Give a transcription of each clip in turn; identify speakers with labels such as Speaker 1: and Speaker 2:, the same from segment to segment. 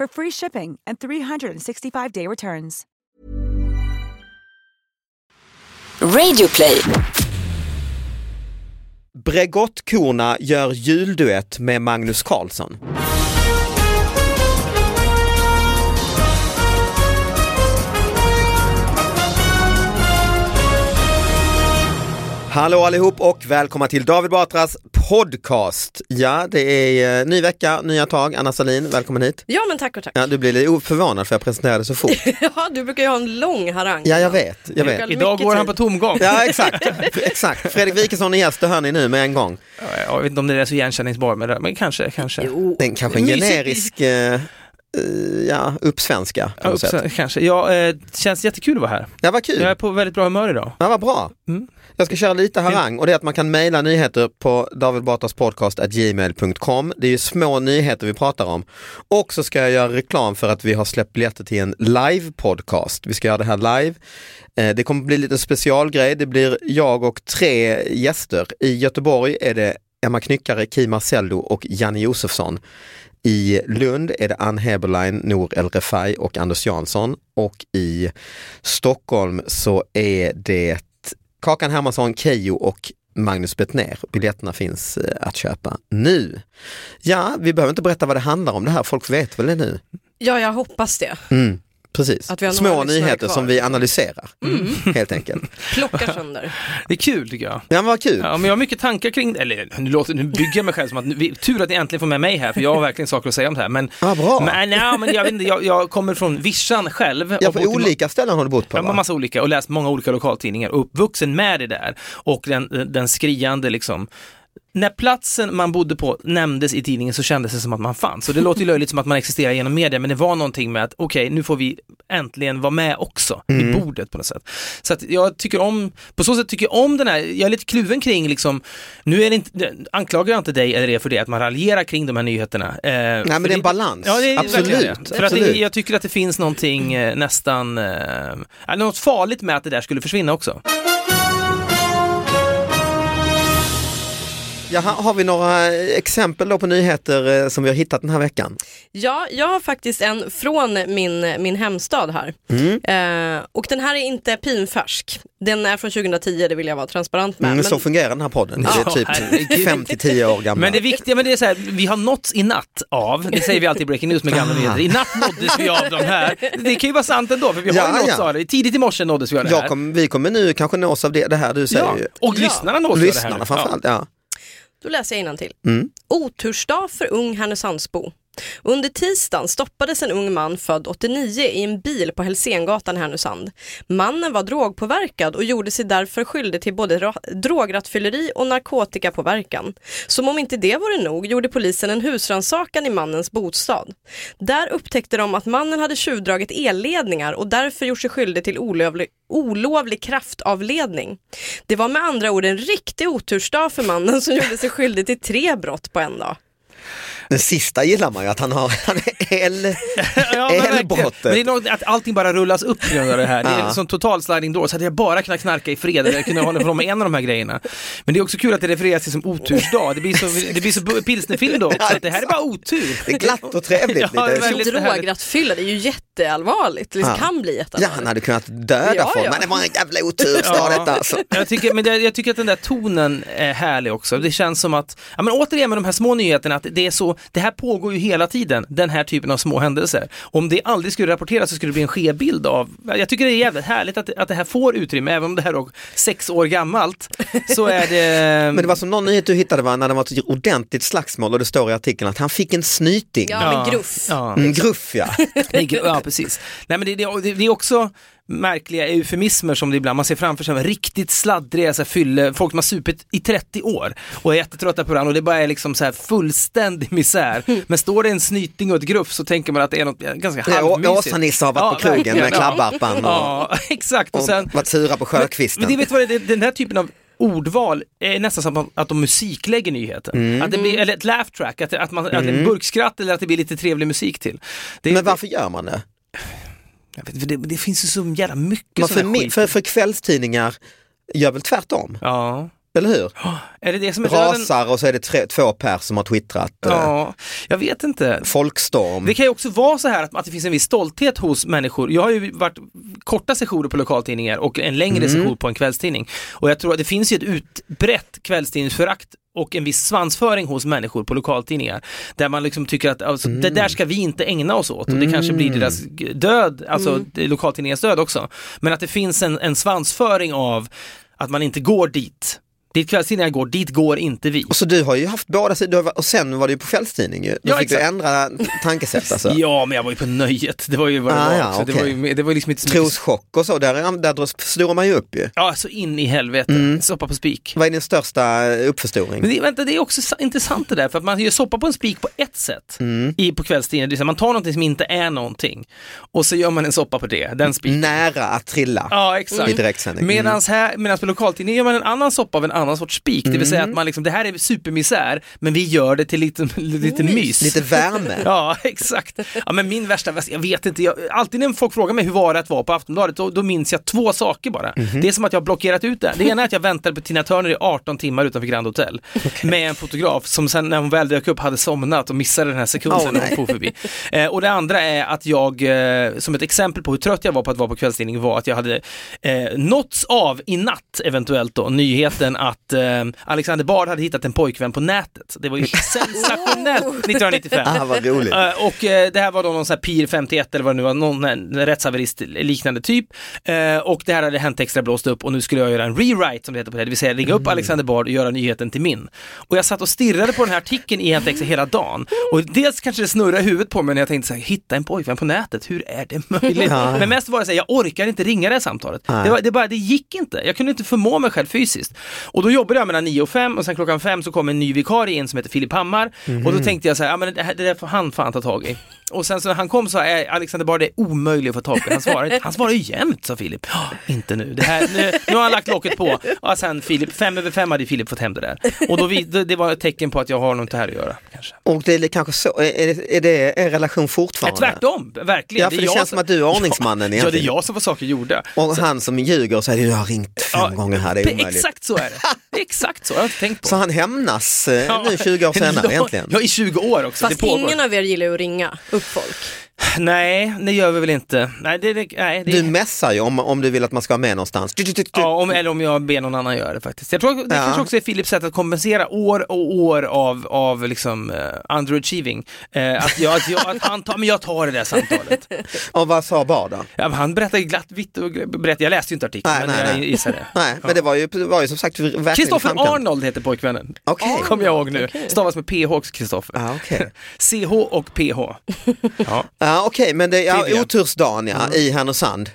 Speaker 1: for free shipping and 365-day returns.
Speaker 2: Radioplay.
Speaker 3: Bregottkorna gör julduett med Magnus Carlsson. Hallå allihop och välkomna till David Batras podcast. Ja, det är eh, ny vecka, nya tag. Anna Salin, välkommen hit.
Speaker 4: Ja men tack och tack.
Speaker 3: Ja, du blir lite förvånad för jag presenterade så fort.
Speaker 4: Ja, du brukar ju ha en lång harang.
Speaker 3: Ja, jag vet. Jag vet.
Speaker 5: Idag går han
Speaker 4: tid.
Speaker 5: på tomgång.
Speaker 3: Ja, exakt. exakt. Fredrik Wikesson är gäst, det hör ni nu med en gång.
Speaker 5: Jag vet inte om det är så igenkänningsbar med det, men kanske, kanske.
Speaker 4: Jo.
Speaker 3: Den kanske en
Speaker 5: Mysigt.
Speaker 3: generisk eh, eh, ja, uppsvenska på
Speaker 5: Ja,
Speaker 3: något sätt.
Speaker 5: kanske. Ja, eh, känns jättekul att vara här.
Speaker 3: Ja, vad kul.
Speaker 5: Jag är på väldigt bra humör idag.
Speaker 3: Ja, vad bra.
Speaker 5: Mm.
Speaker 3: Jag ska köra lite harang och det är att man kan mejla nyheter på davidbatraspodcast.gmail.com. Det är ju små nyheter vi pratar om. Och så ska jag göra reklam för att vi har släppt biljetter till en live-podcast. Vi ska göra det här live. Eh, Det kommer bli lite specialgrej. Det blir jag och tre gäster. I Göteborg är det Emma Knyckare, Kim Marcello och Janne Josefsson. I Lund är det Ann Heberlein, Nour El Refai och Anders Jansson och i Stockholm så är det Kakan Hermansson, Keyyo och Magnus Bettner. Biljetterna finns eh, att köpa nu. Ja, vi behöver inte berätta vad det handlar om det här, folk vet väl det nu?
Speaker 4: Ja, jag hoppas det.
Speaker 3: Mm, precis,
Speaker 4: Att vi har några
Speaker 3: små nyheter
Speaker 4: kvar. Mm.
Speaker 3: som vi analyserar helt enkelt.
Speaker 4: Plockar sönder.
Speaker 5: Det är kul tycker jag.
Speaker 3: Ja, vad kul.
Speaker 5: Ja, men jag har mycket tankar kring det. Eller nu, låter, nu bygger jag mig själv som att, nu, tur att ni äntligen får med mig här, för jag har verkligen saker att säga om det här. Men,
Speaker 3: Ja, bra.
Speaker 5: men, nej, men jag, inte, jag, jag kommer från Vischan själv.
Speaker 3: Ja,
Speaker 5: och
Speaker 3: på
Speaker 5: bott i
Speaker 3: olika ställen har du bott på
Speaker 5: Ja,
Speaker 3: va?
Speaker 5: massa olika och läst många olika lokaltidningar och uppvuxen med det där. Och den, den skriande liksom när platsen man bodde på nämndes i tidningen så kändes det som att man fanns. Och det låter ju löjligt som att man existerar genom media, men det var någonting med att okej, nu får vi äntligen vara med också vid bordet på något sätt. Så att jag tycker om, på så sätt tycker jag om den här, jag är lite kluven kring liksom, nu är det inte, anklagar jag inte dig eller er för det, att man raljerar kring de här nyheterna. Eh,
Speaker 3: Nej, men det är en balans.
Speaker 5: Ja, det är
Speaker 3: Absolut,
Speaker 5: det. För att det, jag tycker att det finns någonting eh, nästan, eh, något farligt med att det där skulle försvinna också.
Speaker 3: Jaha, har vi några exempel då på nyheter eh, som vi har hittat den här veckan?
Speaker 4: Ja, jag har faktiskt en från min, min hemstad här. Eh, och den här är inte pinfärsk. Den är från 2010, det vill jag vara transparent med.
Speaker 3: Mm,
Speaker 4: men-
Speaker 3: Så fungerar den här podden. Det är
Speaker 5: Ja,
Speaker 3: typ
Speaker 5: herregud.
Speaker 3: 5-10 år gammal.
Speaker 5: Men det viktiga med det är så här, vi har nåtts i natt av, det säger vi alltid i Breaking News med gamla
Speaker 3: Ah.
Speaker 5: nyheter, i natt nåddes vi av de här. Det kan ju vara sant ändå, för vi har
Speaker 3: Ja,
Speaker 5: nåtts
Speaker 3: ja.
Speaker 5: av det. Tidigt i morse nåddes vi av det här.
Speaker 3: Kom, vi kommer nu kanske nås av det, det här du säger
Speaker 5: ja. Och
Speaker 4: Ja.
Speaker 5: lyssnarna nås av det här.
Speaker 3: Lyssnarna framförallt, ja.
Speaker 4: Då läser jag till.
Speaker 3: Mm.
Speaker 4: Otursdag för ung Härnösandsbo. Under tisdagen stoppades en ung man född 89 i en bil på Helsengatan i Härnösand. Mannen var drogpåverkad och gjorde sig därför skyldig till både drograttfylleri och narkotikapåverkan. Som om inte det vore nog gjorde polisen en husrannsakan i mannens bostad. Där upptäckte de att mannen hade tjuvdragit elledningar och därför gjort sig skyldig till olövlig, olovlig kraftavledning. Det var med andra ord en riktig otursdag för mannen som gjorde sig skyldig till tre brott på en dag.
Speaker 3: Den sista gillar man ju, att han har han är
Speaker 5: Ja. Men det är nog att allting bara rullas upp på grund av det här. Det är
Speaker 3: Ja.
Speaker 5: som total sliding door, så hade jag bara kunnat knarka i fred eller kunna hålla på med en av de här grejerna. Men det är också kul att det refereras till som otursdag. Det blir så, det blir så pilsnerfilm då också, att det här är bara otur.
Speaker 3: Det är glatt och trevligt.
Speaker 5: Ja,
Speaker 3: lite.
Speaker 4: Drograttfylla, det är ju jätteallvarligt. Det
Speaker 3: Ja.
Speaker 4: kan bli
Speaker 3: Ja,
Speaker 4: jätteallvarligt.
Speaker 3: han hade kunnat döda
Speaker 4: Ja,
Speaker 3: folk,
Speaker 4: ja.
Speaker 3: men det var en jävla otursdag detta alltså.
Speaker 5: Jag tycker, men det, jag tycker att den där tonen är härlig också. Det känns som att, ja men återigen med de här små nyheterna, att det är så, det här pågår ju hela tiden, den här typen av små händelser. Om det aldrig skulle rapporteras så skulle det bli en skev bild av, jag tycker det är jävligt härligt att, att det här får utrymme, även om det här är sex år gammalt, så är det...
Speaker 3: Men det var som någon nyhet du hittade va, när det var ett ordentligt slagsmål och det står i artikeln att han fick en snyting.
Speaker 4: Ja, men gruff.
Speaker 5: Ja,
Speaker 3: En gruff ja.
Speaker 5: ja precis. Nej men det, det, det, det är också märkliga eufemismer som det ibland, man ser framför sig, riktigt sladdriga så här, fylle, folk som har supit i 30 år och är jättetrötta på varandra och det bara är liksom så här fullständig misär. Men står det en snyting och ett gruff så tänker man att det är något ganska halvmysigt.
Speaker 3: Åsa-Nisse har varit på krogen med klabbarpan och,
Speaker 5: Ja, exakt. Och
Speaker 3: och
Speaker 5: sen,
Speaker 3: varit sura på sjökvisten.
Speaker 5: men det vet vad det är, den här typen av ordval är nästan som att- de musiklägger nyheten.
Speaker 3: Mm.
Speaker 5: Att det blir, eller ett laugh track, att, att, man, att det är en burkskratt eller att det blir lite trevlig musik till. Det,
Speaker 3: Men varför gör man det?
Speaker 5: Jag vet, för det, det finns ju så jävla mycket sån
Speaker 3: för,
Speaker 5: skit.
Speaker 3: för, för kvällstidningar gör väl tvärtom,
Speaker 5: Ja.
Speaker 3: Eller hur?
Speaker 5: Är det det som är döden?
Speaker 3: Rasar och så är det tre, två pers som har twittrat. eh,
Speaker 5: Ja, jag vet inte.
Speaker 3: Folkstorm.
Speaker 5: Det kan ju också vara så här att, att det finns en viss stolthet hos människor. Jag har ju varit korta sessioner på lokaltidningar och en längre
Speaker 3: Mm.
Speaker 5: session på en kvällstidning. Och jag tror att det finns ju ett utbrett kvällstidningsförakt och en viss svansföring hos människor på lokaltidningar. Där man liksom tycker att alltså, det där ska vi inte ägna oss åt och det kanske blir deras g- död, alltså är lokaltidningens död också. Men att det finns en, en svansföring av att man inte går dit. Dit kvällstidningar går, dit går inte vi.
Speaker 3: Och så du har ju haft båda sidor och sen var det ju på kvällstidning ju. Då
Speaker 5: Ja,
Speaker 3: fick du
Speaker 5: exakt.
Speaker 3: ändra tankesätt alltså.
Speaker 5: Ja, men jag var ju på nöjet. Det var ju vad det
Speaker 3: Ah,
Speaker 5: var
Speaker 3: ja,
Speaker 5: också. Det, var ju, det var liksom inte.
Speaker 3: Troschock och så, där, där förstorar man ju upp ju.
Speaker 5: Ja, så in i helvete.
Speaker 3: Mm.
Speaker 5: Soppa på spik.
Speaker 3: Vad är din största uppförstoring?
Speaker 5: Men det, vänta, det är också sa- intressant det där, för att man gör soppa på en spik på ett sätt i, på kvällstidningen. Man tar någonting som inte är någonting och så gör man en soppa på det, den spiken.
Speaker 3: Nära att trilla
Speaker 5: Ja, exakt.
Speaker 3: i direktsändning. Mm.
Speaker 5: Medans här, medans på lokaltidningen gör man en annan soppa av en annan sorts spik. Det vill säga
Speaker 3: Mm.
Speaker 5: att man liksom, det här är supermisär, men vi gör det till lite, lite mys.
Speaker 3: Lite värme.
Speaker 5: Ja, exakt. Ja, men min värsta jag vet inte, jag, alltid när folk frågar mig hur var det att vara på Aftonbladet, då, då minns jag två saker bara.
Speaker 3: Mhm.
Speaker 5: Det är som att jag har blockerat ut det. Det ena är att jag väntade på Tina Turner i 18 timmar utanför Grand Hotel med en fotograf som sen när hon väl dök upp hade somnat och missade den här sekunden
Speaker 3: Åh,
Speaker 5: när hon for förbi. Eh, och det andra är att jag, eh, som ett exempel på hur trött jag var på att vara på kvällstidning var att jag hade eh, nåtts av i natt eventuellt då nyheten att eh, Alexander Bard hade hittat en pojkvän på nätet. Det var ju sensationellt 1995.
Speaker 3: Ah, vad roligt.
Speaker 5: Eh, och eh, det här var då någon sån här PIR 51 eller vad det nu var, någon en rättshaverist liknande typ. Eh, och det här hade hänt extra blåst upp och nu skulle jag göra en rewrite som det heter på det, det vill säga ringa upp Alexander Bard och göra nyheten till min. Och jag satt och stirrade på den här artikeln i Hänt Extra hela dagen. Och dels kanske det snurrade i huvudet på mig när jag tänkte så här, hitta en pojkvän på nätet, hur är det möjligt?
Speaker 3: Ja.
Speaker 5: Men mest var det så här, jag orkar inte ringa det här samtalet. Det, var, det, bara, det gick inte, jag kunde inte förmå mig själv fysiskt. Och då jobbade jag mellan 9 och 5 och sen klockan 5 så kom en ny vikarie in som heter Filip Hammar och då tänkte jag så här, ja men det, här, det där får han fan ta tag i. Och sen så när han kom så sa jag, Alexander Bard det är omöjligt att få tag på. Han svarar inte. Han svarar ju jämt, sa Filip. "Ja, inte nu. Det här, nu. Nu har han lagt locket på. Och sen Filip, fem över fem hade Filip fått hem det där. Och då vi, det, det var ett tecken på att jag har något här att göra. Kanske.
Speaker 3: Och det är kanske så, är det, är det er relation fortfarande?
Speaker 5: tvärtom, verkligen.
Speaker 3: Ja, för det,
Speaker 5: jag
Speaker 3: känns som att du är ordningsmannen
Speaker 5: Ja, det är
Speaker 3: egentligen.
Speaker 5: jag som får saker gjorda.
Speaker 3: Och han som ljuger och säger du har ringt fem
Speaker 5: Ja,
Speaker 3: gånger här, det är omöjligt.
Speaker 5: Exakt så är det. Det exakt så, jag har inte tänkt på.
Speaker 3: Så han hämnas eh, nu 20 år senare
Speaker 5: Ja,
Speaker 3: egentligen.
Speaker 5: Ja, i 20 år också.
Speaker 4: Fast
Speaker 5: det
Speaker 4: ingen av er gillar att ringa upp folk.
Speaker 5: Nej, det gör vi väl inte. Nej, det, det, nej, det...
Speaker 3: Du messar ju om, om du vill att man ska vara med någonstans. Du, du, du, du.
Speaker 5: Ja, om, eller om jag ber någon annan göra det faktiskt. Jag tror att det
Speaker 3: Ja.
Speaker 5: kanske också är Philips sätt att kompensera år och år av, av liksom uh, underachieving. Eh, att, jag, att, jag, att han tar, men jag tar det där samtalet.
Speaker 3: Och vad sa Bard då?
Speaker 5: Ja, han berättade glatt vitt och berättade, jag läste ju inte artikeln,
Speaker 3: Nej,
Speaker 5: men
Speaker 3: nej,
Speaker 5: jag
Speaker 3: nej.
Speaker 5: gissar det.
Speaker 3: Nej, men det var ju, det var ju som sagt verkligen
Speaker 5: Kristoffer. Arnold heter pojkvännen.
Speaker 3: Okej.
Speaker 5: Kommer jag ihåg nu. Stavas med PH också, Kristoffer.
Speaker 3: Ja, okej.
Speaker 5: CH och PH. Ja.
Speaker 3: Ja, Okej, men det, ja,
Speaker 5: Trivia.
Speaker 3: otursdagen ja, i Härnösand.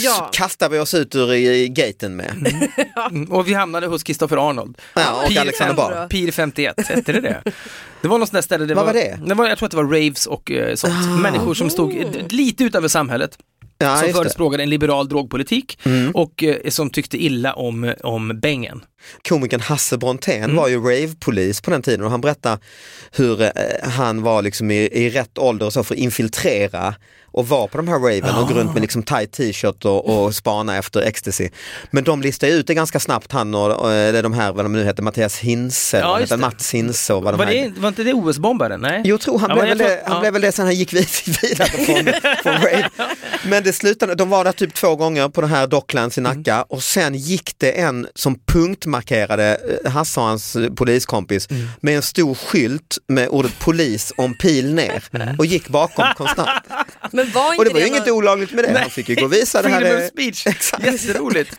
Speaker 4: Ja.
Speaker 3: Kastar vi oss ut ur i, i gaten med.
Speaker 5: Mm, Och vi hamnade hos Kristoffer Arnold.
Speaker 3: Ja, och
Speaker 5: Pir
Speaker 3: Alexander Bard.
Speaker 5: Pir 51, hette det det? Det var något sånt där ställe. Det
Speaker 3: Vad var det?
Speaker 5: det var, jag tror att det var raves och eh, sånt. Människor som stod eh, lite utanför samhället.
Speaker 3: Ja,
Speaker 5: som
Speaker 3: det.
Speaker 5: förespråkade en liberal drogpolitik
Speaker 3: Mm.
Speaker 5: och eh, som tyckte illa om, om bängen.
Speaker 3: Komikern Hasse Brontén var ju ravepolis på den tiden och han berättade hur eh, han var liksom i, i rätt ålder och så för att infiltrera och var på de här raven och gå runt med liksom tight t-shirt och, och spana efter ecstasy. Men de listade ut det ganska snabbt han och, och eller de här, vad de nu heter, Mattias Hinse,
Speaker 5: Ja.
Speaker 3: Mats Hinse och vad de
Speaker 5: Var, det, var inte det OS-bombaren? Nej?
Speaker 3: Jo, tror han,
Speaker 5: Ja,
Speaker 3: blev, väl det, han
Speaker 5: ja.
Speaker 3: blev väl det sen han gick vid- vidare från, från rave. Men det slutade, de var där typ två gånger på det här Docklands i Nacka
Speaker 5: Mm.
Speaker 3: och sen gick det en som punktmarkerade eh, Hasse och hans eh, poliskompis
Speaker 5: Mm.
Speaker 3: med en stor skylt med ordet polis en pil ner
Speaker 5: Mm.
Speaker 3: och gick bakom konstant.
Speaker 4: Men var inte
Speaker 3: Och det var ju inget olagligt med det, han fick ju gå och visa det här.
Speaker 5: Freedom of speech,
Speaker 3: Exakt.
Speaker 5: jätteroligt.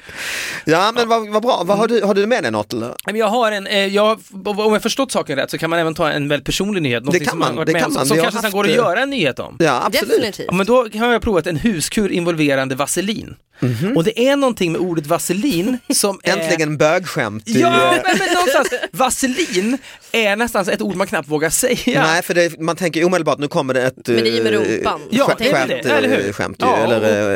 Speaker 3: Ja men vad, vad bra, vad har, du, har du med dig något eller?
Speaker 5: Jag har en, eh, jag, om jag förstått saken rätt så kan man även ta en väldigt personlig nyhet. någonting
Speaker 3: kan
Speaker 5: som
Speaker 3: man, det
Speaker 5: med
Speaker 3: kan
Speaker 5: om,
Speaker 3: man.
Speaker 5: Som
Speaker 3: har
Speaker 5: kanske sen går att göra en nyhet om.
Speaker 3: Ja absolut.
Speaker 4: Definitivt.
Speaker 5: Ja, men då har jag provat en huskur involverande vaselin.
Speaker 3: Mhm.
Speaker 5: Och det är någonting med ordet vaselin som är...
Speaker 3: Äntligen bögskämt. i,
Speaker 5: Ja, men, men någonstans, vaselin är nästan ett ord man knappt vågar säga.
Speaker 3: Nej, för det, man tänker omedelbart, nu kommer det ett
Speaker 4: Men det är ju med
Speaker 3: eh,
Speaker 4: rumpan.
Speaker 5: Ja, det
Speaker 3: skämt,
Speaker 5: det, eller hur?
Speaker 3: eh, skämt ju,
Speaker 5: Ja,
Speaker 3: eller,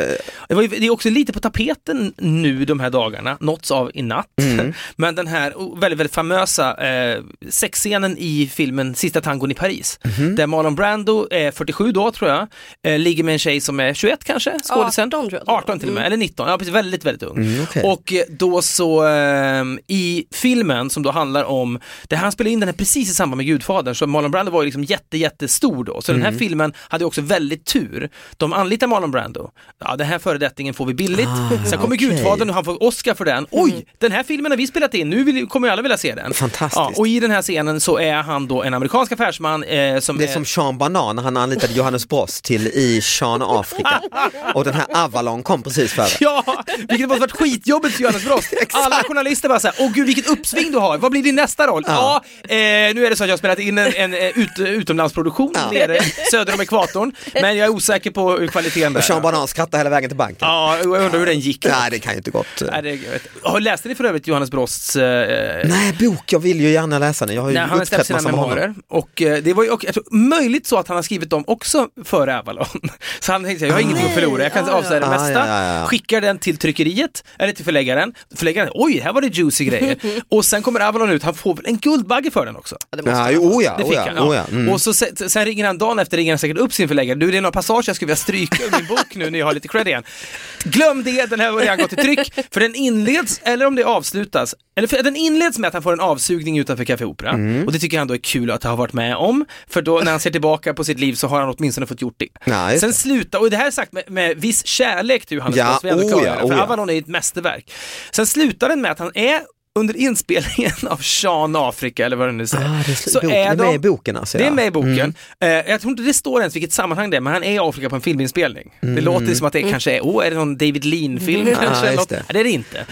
Speaker 3: eh,
Speaker 5: Det, är också lite på tapeten nu de här dagarna, nåtts av i natt.
Speaker 3: Mm.
Speaker 5: Men den här väldigt, väldigt famösa eh, sexscenen i filmen Sista tangon i Paris.
Speaker 3: Mhm.
Speaker 5: Där Marlon Brando är 47 då tror jag, eh, ligger med en tjej som är 21 kanske, skådisen.
Speaker 4: 18 tror jag att det var.
Speaker 5: 18 till och med, eller 19, ja precis, väldigt, väldigt ung.
Speaker 3: Mm, okej.
Speaker 5: Och då så eh, i filmen som då handlar om, det han spelade in den här precis i samband med Gudfadern, så Marlon Brando var ju liksom jätte, jättestor då. Så den
Speaker 3: Mm.
Speaker 5: här filmen hade också väldigt tur. De anlitar Marlon Brando. Ja, den här föredettingen får vi billigt. Sen kommer
Speaker 3: Ah, okej.
Speaker 5: Gudfadern och han får Oscar för den. Oj, den här filmen har vi spelat in, nu vill, kommer ju alla vilja se den.
Speaker 3: Fantastiskt.
Speaker 5: Ja, och i den här scenen så är han då en amerikansk affärsman eh, som
Speaker 3: Det är
Speaker 5: är
Speaker 3: som Sean Banan han anlitade Johannes Brost till i Sean Afrika. Och den här Avalon kom precis före.
Speaker 5: Ja, vilket måste varit skitjobbigt för Johannes Brost. Alla journalister bara såhär, åh gud vilket uppsving du har, vad blir din nästa roll? Ja, eh, nu är det så att jag har spelat in en, en eh, ut, utomlandsproduktion
Speaker 3: Ja.
Speaker 5: nere söder om ekvatorn, men jag är osäker på kvaliteten där.
Speaker 3: Och Sean Banan skrattade hela vägen till banken.
Speaker 5: Ja, jag undrar hur den gick.
Speaker 3: Nej, det kan ju inte gått.
Speaker 5: Nej, det, Läste ni för övrigt Johannes Brosts eh,
Speaker 3: Nej, bok, jag vill ju gärna läsa den. Jag har ju
Speaker 5: när han har släppt sina memoarer. Och eh, det var ju och, tror, möjligt så att han har skrivit dem också före Avalon. Så han tänkte, jag har ingenting att förlora, jag kan avslöja det
Speaker 3: Ah,
Speaker 5: mesta.
Speaker 3: ja, ja, ja.
Speaker 5: Skickar den till tryckeriet, eller till förläggaren. Förläggaren, oj, här var det juicy grejer. och sen kommer Avalon ut, han får väl en Guldbagge för den också.
Speaker 4: Ja, det måste han
Speaker 3: oh ja,
Speaker 5: Det
Speaker 3: oh ja,
Speaker 5: han,
Speaker 3: oh
Speaker 5: ja.
Speaker 3: ja. Mm.
Speaker 5: Och så sen, sen ringer han dagen efter, ringer han säkert upp sin förläggare. Du, det är några passager jag skulle vilja stryka ur min bok nu när jag har lite cred igen. Glöm det, den här har redan gått i tryck. För den inleds, eller om det avslutas, eller för, den inleds med att han får en avsugning utanför Café Opera.
Speaker 3: Mm.
Speaker 5: Och det tycker han då är kul att ha varit med om. För då när han ser tillbaka på sitt liv så har han åtminstone fått gjort det.
Speaker 3: Just
Speaker 5: Sen slutar, och det här är sagt med, med viss kärlek till Johannes
Speaker 3: Ja,
Speaker 5: Brost,
Speaker 3: oh
Speaker 5: klara
Speaker 3: ja,
Speaker 5: för
Speaker 3: oh ja.
Speaker 5: Avalon är ett mästerverk. Sen slutar den med att han är under inspelningen av Sean Afrika eller vad den nu säger.
Speaker 3: Ah, det är,
Speaker 5: så
Speaker 3: bok, det är med i boken alltså?
Speaker 5: det är med i boken. Eh, jag tror inte det står ens vilket sammanhang det är, men han är i Afrika på en filminspelning. Det låter som att det kanske är, åh, är det någon David Lean-film
Speaker 3: Mm.
Speaker 5: kanske? Något?
Speaker 3: det.
Speaker 5: Nej, det är det inte.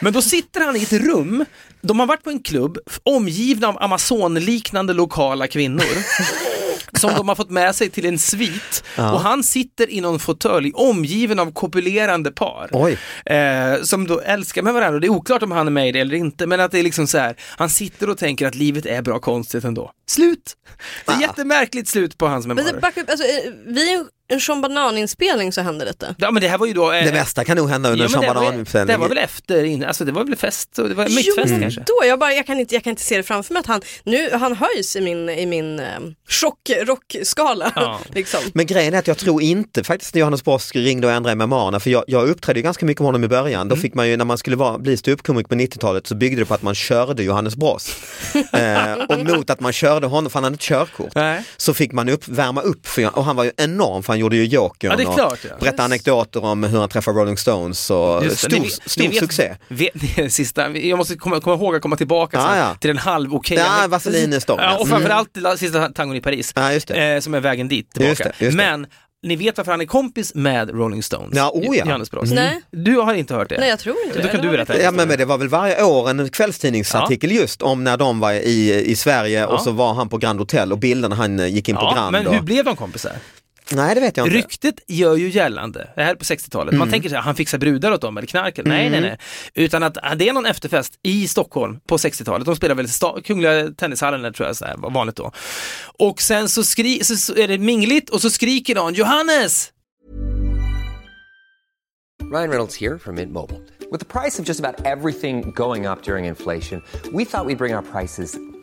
Speaker 5: Men då sitter han i ett rum, de har varit på en klubb, omgivna av Amazon-liknande lokala kvinnor. som de har fått med sig till en svit och han sitter i någon fåtölj omgiven av kopulerande par
Speaker 3: Oj.
Speaker 5: eh, som då älskar med varandra. Och det är oklart om han är med i det eller inte, men att det är liksom så här, han sitter och tänker att livet är bra konstigt ändå. Slut! Det är
Speaker 3: Ah.
Speaker 5: jättemärkligt slut på hans memoarer.
Speaker 4: alltså, eh, vid en, Sean Banan-inspelning så hände detta.
Speaker 5: Ja men det här var ju då... eh,
Speaker 3: Det mesta kan nog hända under
Speaker 5: ja,
Speaker 3: Sean
Speaker 5: men det, var, väl efter, in- alltså det var väl fest, och det var mytfest
Speaker 4: jo,
Speaker 5: kanske.
Speaker 4: då, jag, bara, jag, kan inte, jag kan inte se det framför mig att han, nu, han höjs i min, i min eh, chock, rockskala.
Speaker 5: Ja.
Speaker 4: liksom.
Speaker 3: Men grejen är att jag tror inte faktiskt när Johannes Brosk ringde och ändrade memoarerna, för jag, jag uppträdde ju ganska mycket med honom i början.
Speaker 5: Mm.
Speaker 3: Då fick man ju, när man skulle vara, bli ståuppkomiker på 90-talet så byggde det på att man körde Johannes Brosk. eh, och mot att man körde honom, för han hade ett körkort,
Speaker 5: Nej.
Speaker 3: så fick man upp, värma upp, för, och han var ju enorm för han gjorde ju Jokern
Speaker 5: Ja, det är klart,
Speaker 3: och
Speaker 5: ja.
Speaker 3: berättade anekdoter om hur han träffade Rolling Stones och
Speaker 5: Just
Speaker 3: stor,
Speaker 5: ni vet-
Speaker 3: stor
Speaker 5: ni vet-
Speaker 3: succé.
Speaker 5: Vet, sista, jag måste komma, komma ihåg att komma tillbaka
Speaker 3: Ja,
Speaker 5: sen,
Speaker 3: ja.
Speaker 5: till den halv okej.
Speaker 3: Ja, Vaselin är stånd.
Speaker 5: Ja, och
Speaker 3: Mm.
Speaker 5: framförallt mm. sista tangon i Paris,
Speaker 3: Ja, just det.
Speaker 5: eh, som är vägen dit tillbaka.
Speaker 3: Just det, just det.
Speaker 5: Men ni vet varför han är kompis med Rolling Stones?
Speaker 3: Ja, oh ja.
Speaker 5: Johannes Brost.
Speaker 4: Nej.
Speaker 5: Du har inte hört det?
Speaker 4: Nej jag tror inte
Speaker 5: Då
Speaker 4: det.
Speaker 5: kan du berätta.
Speaker 3: Ja men, men det var väl varje år en kvällstidningsartikel just om när de var i, i Sverige
Speaker 5: Ja.
Speaker 3: och så var han på Grand Hotel och bilderna han eh, gick in på
Speaker 5: Ja,
Speaker 3: Grand.
Speaker 5: men
Speaker 3: och...
Speaker 5: hur blev de kompisar?
Speaker 3: Nej det vet jag inte.
Speaker 5: Ryktet gör ju gällande, det här är på 60-talet,
Speaker 3: Mm.
Speaker 5: man tänker sig att han fixar brudar åt dem eller knark. Nej, nej, nej. Utan att det är någon efterfest i Stockholm på 60-talet. De spelar väl i sta- Kungliga Tennishallen, tror jag, så här, var vanligt då. Och sen så, skri- så, så är det mingligt och så skriker någon Johannes!
Speaker 6: Ryan Reynolds here from Mint Mobile. With the price of just about everything going up during inflation, we thought we'd bring our prices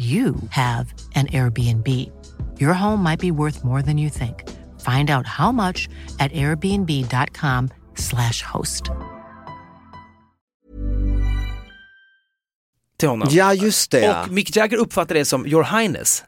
Speaker 7: you have an Airbnb. Your home might be worth more than you think. Find out how much at airbnb.com/slash host.
Speaker 5: till honom.
Speaker 3: Ja, just det.
Speaker 5: Och Mick Jagger uppfattar det som your highness.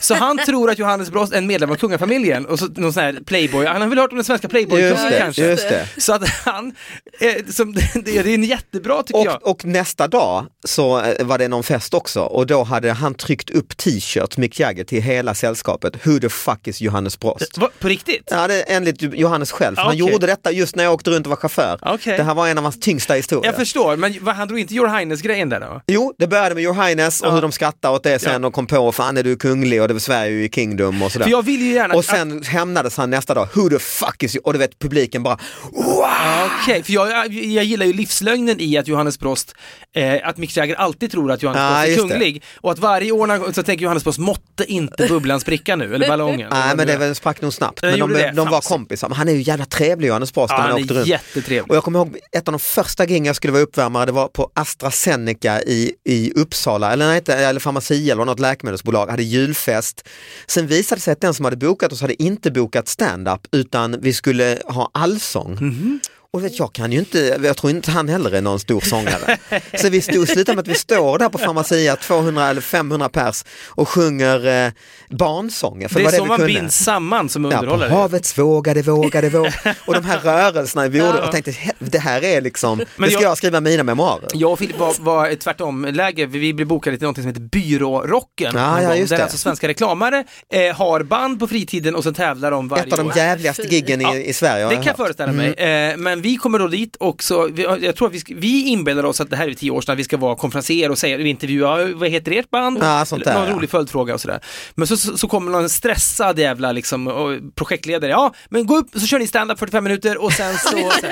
Speaker 5: Så han tror att Johannes Brost är en medlem av kungafamiljen och så någon sån här playboy, han har väl hört om den svenska
Speaker 3: det,
Speaker 5: kanske.
Speaker 3: just det.
Speaker 5: Så att han, eh, som, det, är en jättebra tycker jag.
Speaker 3: Och, och nästa dag så eh, var det någon fest också och då hade han tryckt upp t-shirts, Mick Jagger, till hela sällskapet. Who the fuck is Johannes Brost?
Speaker 5: Va, på riktigt?
Speaker 3: Ja, det är enligt Johannes själv. för Han gjorde detta just när jag åkte runt och var chaufför.
Speaker 5: Okej.
Speaker 3: Det här var en av hans tyngsta historier.
Speaker 5: Jag förstår, men vad, han drog inte your highness-grejen där då?
Speaker 3: Jo, det började med Your Highness och
Speaker 5: Ja.
Speaker 3: hur de skrattade åt det sen
Speaker 5: Ja.
Speaker 3: och kom på, fan är du kunglig och det var Sverige i Kingdom och sådär.
Speaker 5: För jag vill ju gärna...
Speaker 3: Och sen hämnades han nästa dag, who the fuck is you? Och du vet publiken bara, wow!
Speaker 5: Okej, för jag, jag, jag gillar ju livslögnen i att Johannes Brost, eh, att Mick Jagger alltid tror att Johannes Brost är
Speaker 3: just det.
Speaker 5: kunglig och att varje år när, så tänker Johannes Brost, måtte inte bubblan spricka nu, eller ballongen.
Speaker 3: Nej men det sprack nog snabbt.
Speaker 5: Den
Speaker 3: Men de, de var kompisar. Men han är ju jävla trevlig Johannes Brost
Speaker 5: Ja,
Speaker 3: när han
Speaker 5: han
Speaker 3: åkte
Speaker 5: är
Speaker 3: runt.
Speaker 5: jättetrevlig.
Speaker 3: Och jag kommer ihåg ett av de första gingen jag skulle vara uppvärmare, det var på AstraZeneca i, i Uppsala, eller nej, eller farmaci eller något läkemedelsbolag, hade julfest. Sen visade det sig att den som hade bokat oss hade inte bokat stand-up utan vi skulle ha allsång.
Speaker 5: Mhm.
Speaker 3: Och vet, jag kan ju inte, jag tror inte han heller är någon stor sångare. Så vi stod, slutade med att vi står där på Pharmacia, 200 eller 500 pers och sjunger eh, barnsånger. För
Speaker 5: Det är
Speaker 3: det
Speaker 5: så man
Speaker 3: kunde.
Speaker 5: binds samman som
Speaker 3: Ja, på
Speaker 5: underhållare.
Speaker 3: havets vågade, vågade, vågade. Och de här rörelserna vi gjorde,
Speaker 5: Ja.
Speaker 3: och tänkte "He- det här är liksom,
Speaker 5: Men
Speaker 3: det ska
Speaker 5: jag-
Speaker 3: jag, skriva mina memoarer.
Speaker 5: Jag och Filip var, var ett tvärtom-läge, vi blev bokade till något som heter Byrårocken.
Speaker 3: Ja, ja, just
Speaker 5: där
Speaker 3: det.
Speaker 5: alltså svenska reklamare eh, har band på fritiden och sen tävlar de varje
Speaker 3: Ett av de
Speaker 5: år.
Speaker 3: jävligaste giggen i, i Sverige
Speaker 5: Det
Speaker 3: jag
Speaker 5: kan jag.
Speaker 3: Mm.
Speaker 5: föreställa mig. Eh, men vi kommer då dit och så, jag tror att vi, vi inbillar oss att det här är tio år sedan, att vi ska vara konferenser och säga, vi intervjuar, vad heter ert band?
Speaker 3: Ja, sånt där,
Speaker 5: Någon
Speaker 3: ja.
Speaker 5: rolig följdfråga och sådär. Men så, så, så kommer någon stressad jävla liksom, projektledare, ja men gå upp så kör ni stand-up 45 minuter och sen så, så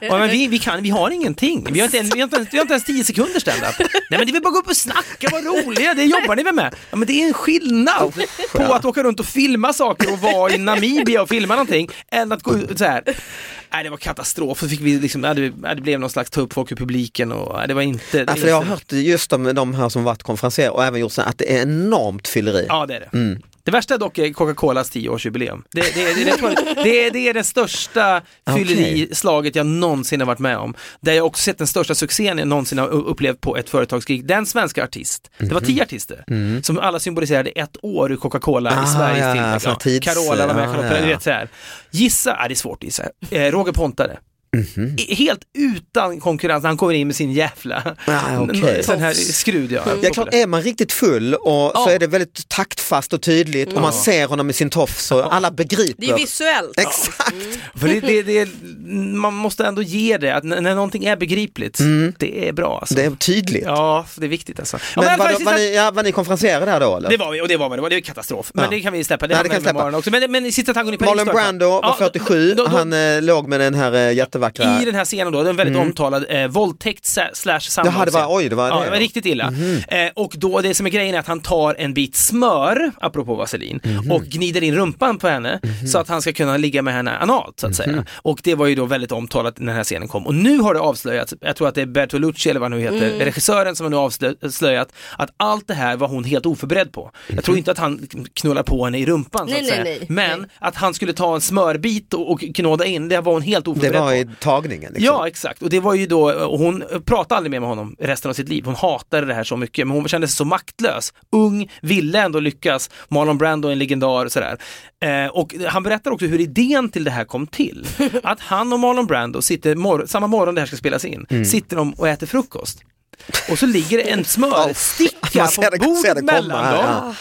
Speaker 5: ja, men vi, vi, kan, vi har ingenting, vi har inte, vi har inte, vi har inte ens 10 sekunder stand-up. Nej men det är väl bara gå upp och snacka, vad roliga, det jobbar ni väl med? Ja men det är en skillnad på att åka runt och filma saker och vara i Namibia och filma någonting, än att gå ut så här. Nej det var katastrof, så fick vi liksom, ja, det, blev någon slags ta upp folk i publiken och ja, det var inte...
Speaker 3: Ja, för jag har hört just om de här som varit konferenser och även gjort så att det är enormt fylleri.
Speaker 5: Ja det är det.
Speaker 3: Mm.
Speaker 5: Det värsta dock är Coca-Colas 10-årsjubileum. Det, det, det, det, det, är- det största fyllerislaget jag någonsin har varit med om. Där jag också sett den största succén jag någonsin har upplevt på ett företagsgig. Den svenska artist, det var
Speaker 3: Mhm.
Speaker 5: tio artister, som alla symboliserade ett år ur Coca-Cola
Speaker 3: Ah,
Speaker 5: i Sveriges
Speaker 3: ja,
Speaker 5: tillväxt. Carola var med,
Speaker 3: ja,
Speaker 5: Charlotte,
Speaker 3: ja, ja.
Speaker 5: Gissa, det är svårt att gissa. Eh, Roger Pontare.
Speaker 3: Mhm.
Speaker 5: I- Helt utan konkurrens, han kommer in med sin jävla
Speaker 3: Ah,
Speaker 5: sån här skrud. Ja,
Speaker 3: Ja, klart, är man riktigt full och så är det väldigt taktfast och tydligt och man ser honom i sin tofs och alla begriper.
Speaker 4: Det är visuellt.
Speaker 3: Exakt.
Speaker 5: För det, det, det, man måste ändå ge det, att när, när någonting är begripligt, det är bra alltså.
Speaker 3: Det är tydligt.
Speaker 5: Ja, det är viktigt alltså. Ja,
Speaker 3: Men
Speaker 5: men
Speaker 3: var,
Speaker 5: faktiskt,
Speaker 3: var, ni, ja, var ni konferenserade där då eller?
Speaker 5: Det var vi, och det var vi, det var, det var katastrof. Men
Speaker 3: Ja.
Speaker 5: det kan vi släppa, det
Speaker 3: Ja, det
Speaker 5: med
Speaker 3: kan vi släppa.
Speaker 5: också. Men, men sista tangon i Paris
Speaker 3: Marlon. Brando var
Speaker 5: Ja,
Speaker 3: 47,
Speaker 5: då- då-
Speaker 3: han eh, låg med den här eh, jättevackra...
Speaker 5: I den här scenen då, den väldigt omtalad eh, våldtäkt slash samlag.
Speaker 3: Jaha, det var- oj, det var
Speaker 5: ja,
Speaker 3: det,
Speaker 5: det var riktigt illa. Eh, och då, det som är grejen är att han tar en bit smör, apropå vaselin, och gnider in rumpan på henne så att han ska kunna ligga med henne analt så att säga. Och det var ju då väldigt omtalat när den här scenen kom. Och nu har det avslöjats, jag tror att det är Bertolucci eller vad han nu heter, regissören som har nu avslöjat att allt det här var hon helt oförberedd på. Jag tror inte att han knullar på henne i rumpan så att
Speaker 4: nej,
Speaker 5: säga.
Speaker 4: nej.
Speaker 5: Men att han skulle ta en smörbit och, och knåda in, det var hon helt
Speaker 3: Det
Speaker 5: oförberedd
Speaker 3: var i
Speaker 5: på.
Speaker 3: Tagningen. Liksom.
Speaker 5: Ja, exakt. Och det var ju då, hon pratade aldrig mer med honom resten av sitt liv. Hon hatade det här så mycket, men hon kände sig så maktlös. Ung, ville ändå lyckas. Marlon Brando är en legendar och sådär. Eh, och han berättar också hur idén till det här kom till. Att han och Marlon Brando sitter, mor- samma morgon det här ska spelas in,
Speaker 3: Mm.
Speaker 5: sitter de och äter frukost. Och så ligger det en smörsticka på
Speaker 3: det-
Speaker 5: bordet mellan
Speaker 3: här,
Speaker 5: dem.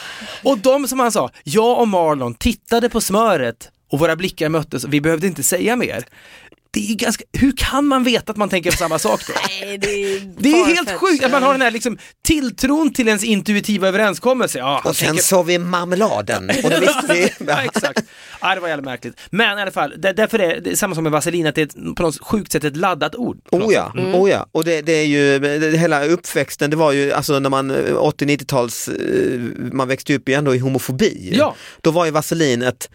Speaker 5: Och de som han sa, jag och Marlon tittade på smöret och våra blickar möttes och vi behövde inte säga mer. Det är ganska, hur kan man veta att man tänker på samma sak då?
Speaker 4: Nej, det är,
Speaker 5: Det är helt sjukt att man har den här liksom, tilltron till ens intuitiva överenskommelse. Ja,
Speaker 3: Och sen
Speaker 5: tänker-
Speaker 3: såg vi marmeladen och då visste vi.
Speaker 5: ja, exakt. Ja, det var jävla märkligt. Men i alla fall, där, därför är det samma som med vaselin, att det är ett, på något sjukt sätt ett laddat ord.
Speaker 3: Oh ja,
Speaker 5: sätt.
Speaker 3: oh ja. och det, det är ju, det, hela uppväxten, det var ju alltså när man 80-90-tals, eh, man växte upp ju ändå i homofobi.
Speaker 5: Ja.
Speaker 3: Då var ju vaselin ett,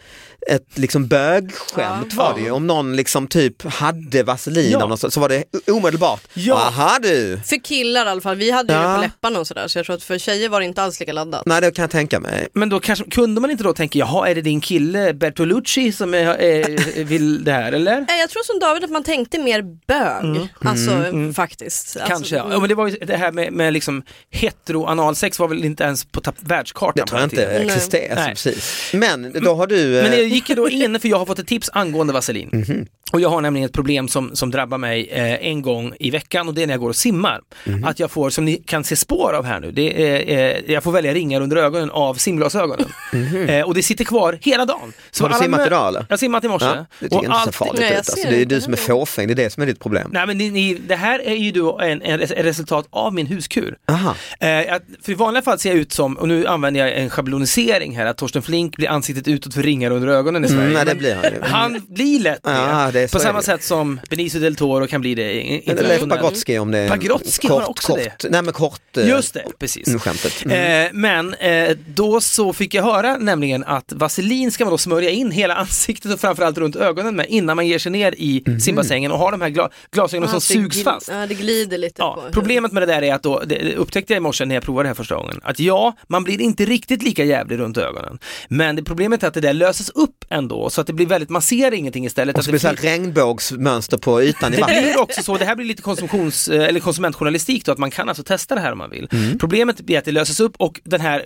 Speaker 3: ett liksom bögskämt var det ju. Om någon liksom typ hade vaselin
Speaker 5: Ja.
Speaker 3: av något, slag, så var det omedelbart,
Speaker 5: Ja.
Speaker 3: aha du,
Speaker 4: För killar i alla fall, vi hade ju
Speaker 3: Ja.
Speaker 4: det på läpparna och sådär så jag tror att för tjejer var det inte alls lika laddat.
Speaker 3: nej det kan jag tänka mig.
Speaker 5: Men då kanske, kunde man inte då tänka, jaha, är det din kille Bertolucci som är, är, vill det här eller?
Speaker 4: Nej, Jag tror som David att man tänkte mer bög, alltså faktiskt. Alltså,
Speaker 5: Kanske, ja.
Speaker 4: mm.
Speaker 5: ja. Men det var ju det här med, med liksom heteroanalsex var väl inte ens på världskartan
Speaker 3: Det tror jag inte existerar.
Speaker 5: Nej.
Speaker 3: Precis. Men då har du,
Speaker 5: Jag gick ju då in, för jag har fått ett tips angående vaselin.
Speaker 3: Mhm.
Speaker 5: Och jag har nämligen ett problem som, som drabbar mig eh, en gång i veckan och det är när jag går och simmar.
Speaker 3: Mhm.
Speaker 5: Att jag får, som ni kan se spår av här nu, det är, eh, jag får välja ringar under ögonen av simglasögonen. Eh, och det sitter kvar hela dagen. Så
Speaker 3: har du simmat idag eller?
Speaker 5: Jag har simmat i morse.
Speaker 3: Ja, det tycker
Speaker 5: Och
Speaker 3: jag inte
Speaker 5: allt-
Speaker 3: så farligt
Speaker 4: Nej, jag
Speaker 3: ut. Alltså, det är
Speaker 4: det.
Speaker 3: du som är fåfäng, det är det som är ditt problem.
Speaker 5: Nej men ni, ni, det här är ju då en, en, ett resultat av min huskur.
Speaker 3: Aha.
Speaker 5: Eh, att, för i vanliga fall ser jag ut som, och nu använder jag en schablonisering här, att Torsten Flink blir ansiktet utåt för ringar under ögonen i Sverige.
Speaker 3: Mm, nej, det blir han ju.
Speaker 5: Han blir lätt.
Speaker 3: Ja, det
Speaker 5: på samma
Speaker 3: det.
Speaker 5: sätt som Benicio del Toro kan bli det
Speaker 3: Leif. Pagrotsky om det är
Speaker 5: Pagrotsky
Speaker 3: kort,
Speaker 5: har också
Speaker 3: kort.
Speaker 5: det.
Speaker 3: Nej men kort. eh,
Speaker 5: Just det, precis.
Speaker 3: mm, Skämtet. Mm.
Speaker 5: Eh, men eh, då så fick jag höra nämligen att vaselin ska man då smörja in hela ansiktet och framförallt runt ögonen med innan man ger sig ner i
Speaker 3: Mhm.
Speaker 5: simbassängen och har de här gla- glasögonen
Speaker 4: Ja,
Speaker 5: som sugs fast.
Speaker 4: Ja, det glider lite
Speaker 5: Ja,
Speaker 4: på
Speaker 5: problemet med det där är att då, det det upptäckte jag i morse när jag provade det här första gången, att ja, man blir inte riktigt lika jävlig runt ögonen. Men det problemet är att det där löses upp ändå, så att det blir väldigt, man ser ingenting istället.
Speaker 3: Och
Speaker 5: att
Speaker 3: så
Speaker 5: det
Speaker 3: blir det regnbågsmönster på ytan i
Speaker 5: det
Speaker 3: vattnet.
Speaker 5: blir också så, det här blir lite konsumtions, eh, eller konsumentjournalistik då, att man kan alltså testa det här om man vill.
Speaker 3: Mm.
Speaker 5: Problemet blir att det löses upp och den här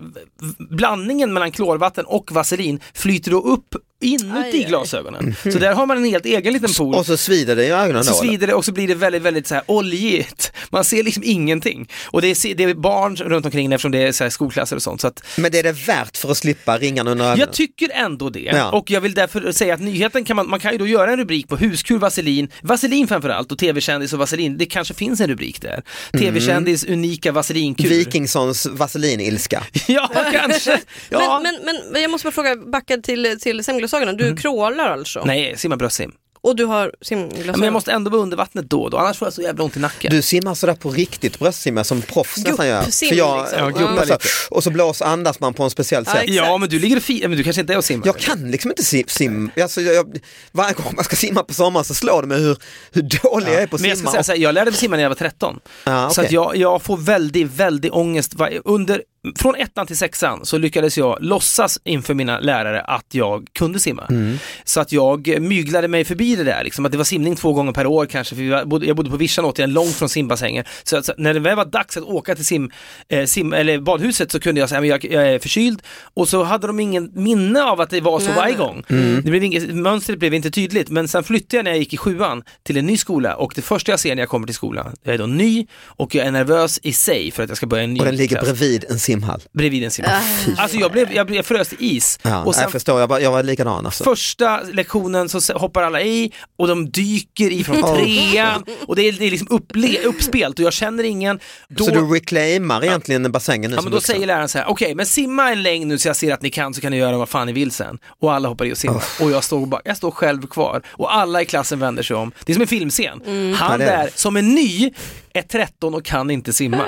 Speaker 5: blandningen mellan klorvatten och vaselin flyter då upp inuti
Speaker 4: Aj, aj.
Speaker 5: glasögonen. Så där har man en helt egen liten pool.
Speaker 3: Och så svider det i ögonen
Speaker 5: Så
Speaker 3: då? eller?
Speaker 5: svider det och så blir det väldigt, väldigt så här oljigt. Man ser liksom ingenting. Och det är, det är barn runt omkring eftersom det är så här skolklasser och sånt. Så att
Speaker 3: Men det är det värt för att slippa ringarna under ögonen?
Speaker 5: jag tycker ändå det.
Speaker 3: Ja.
Speaker 5: Och jag vill därför säga att nyheten kan man, man kan ju då göra en rubrik på huskur, vaselin, vaselin framförallt och tv-kändis och vaselin. Det kanske finns en rubrik där. Tv-kändis, unika vaselinkur.
Speaker 3: Wikingsons vaselinilska.
Speaker 5: Ja, kanske. Ja.
Speaker 4: Men, men, men jag måste bara fråga, backa till, till simglasögonen. Du crawlar alltså?
Speaker 5: Mm. Nej, simma bröstsim.
Speaker 4: Och du har simglasögon?
Speaker 5: Ja, men jag måste ändå vara under vattnet då och då, annars får jag så jävla ont i nacken.
Speaker 3: Du simmar sådär på riktigt bröstsimma som proffs nästan gör.
Speaker 4: Guppsim
Speaker 3: För jag,
Speaker 4: liksom.
Speaker 5: Ja, guppa
Speaker 3: alltså,
Speaker 5: lite.
Speaker 3: och så blås andas man på en speciellt
Speaker 4: Ja,
Speaker 3: sätt.
Speaker 5: Ja, men du ligger fi- men du kanske inte är och simmar?
Speaker 3: Jag kan liksom inte sim, sim. Alltså, jag, jag, varje gång man ska simma på sommaren så slår det mig hur, hur dålig jag är på att
Speaker 5: Men jag ska
Speaker 3: simma.
Speaker 5: säga så här, jag lärde mig simma när jag var 13.
Speaker 3: Ja,
Speaker 5: Så
Speaker 3: okej.
Speaker 5: att jag, jag får väldigt, väldigt ångest. Under, från ettan till sexan så lyckades jag låtsas inför mina lärare att jag kunde simma.
Speaker 3: Mm.
Speaker 5: Så att jag myglade mig förbi det där, liksom, att det var simning två gånger per år kanske, för var, bodde- jag bodde på vischan återigen, långt från simbassängen. Så, att- så att när det väl var dags att åka till sim, eh, sim, eller badhuset så kunde jag säga, men jag, jag är förkyld och så hade de ingen minne av att det var så
Speaker 4: Nej.
Speaker 5: varje gång.
Speaker 3: Mm.
Speaker 5: Det blev inget, mönstret blev inte tydligt, men sen flyttade jag när jag gick i sjuan till en ny skola och det första jag ser när jag kommer till skolan, jag är då ny och jag är nervös i sig för att jag ska börja en ny
Speaker 3: Och den ligger
Speaker 5: klass.
Speaker 3: bredvid en simhall.
Speaker 5: bredvid en simhall. Alltså jag, blev, jag, blev, jag frös till is.
Speaker 3: Ja,
Speaker 5: och sen
Speaker 3: jag förstår, jag var, jag var likadan alltså.
Speaker 5: första lektionen så hoppar alla i och de dyker ifrån
Speaker 3: Oh.
Speaker 5: trean och det är, det är liksom upple- uppspelt och jag känner ingen. Då,
Speaker 3: Så du reclaimar egentligen bassängen nu
Speaker 5: Ja men då
Speaker 3: vuxen?
Speaker 5: säger läraren så här, okej men simma en längd nu så jag ser att ni kan så kan ni göra vad fan ni vill sen. Och alla hoppar i och simmar. Och jag står, bara, jag står själv kvar och alla i klassen vänder sig om. Det är som en filmscen. Han
Speaker 3: Ja,
Speaker 5: där som är ny är 13 och kan inte simma.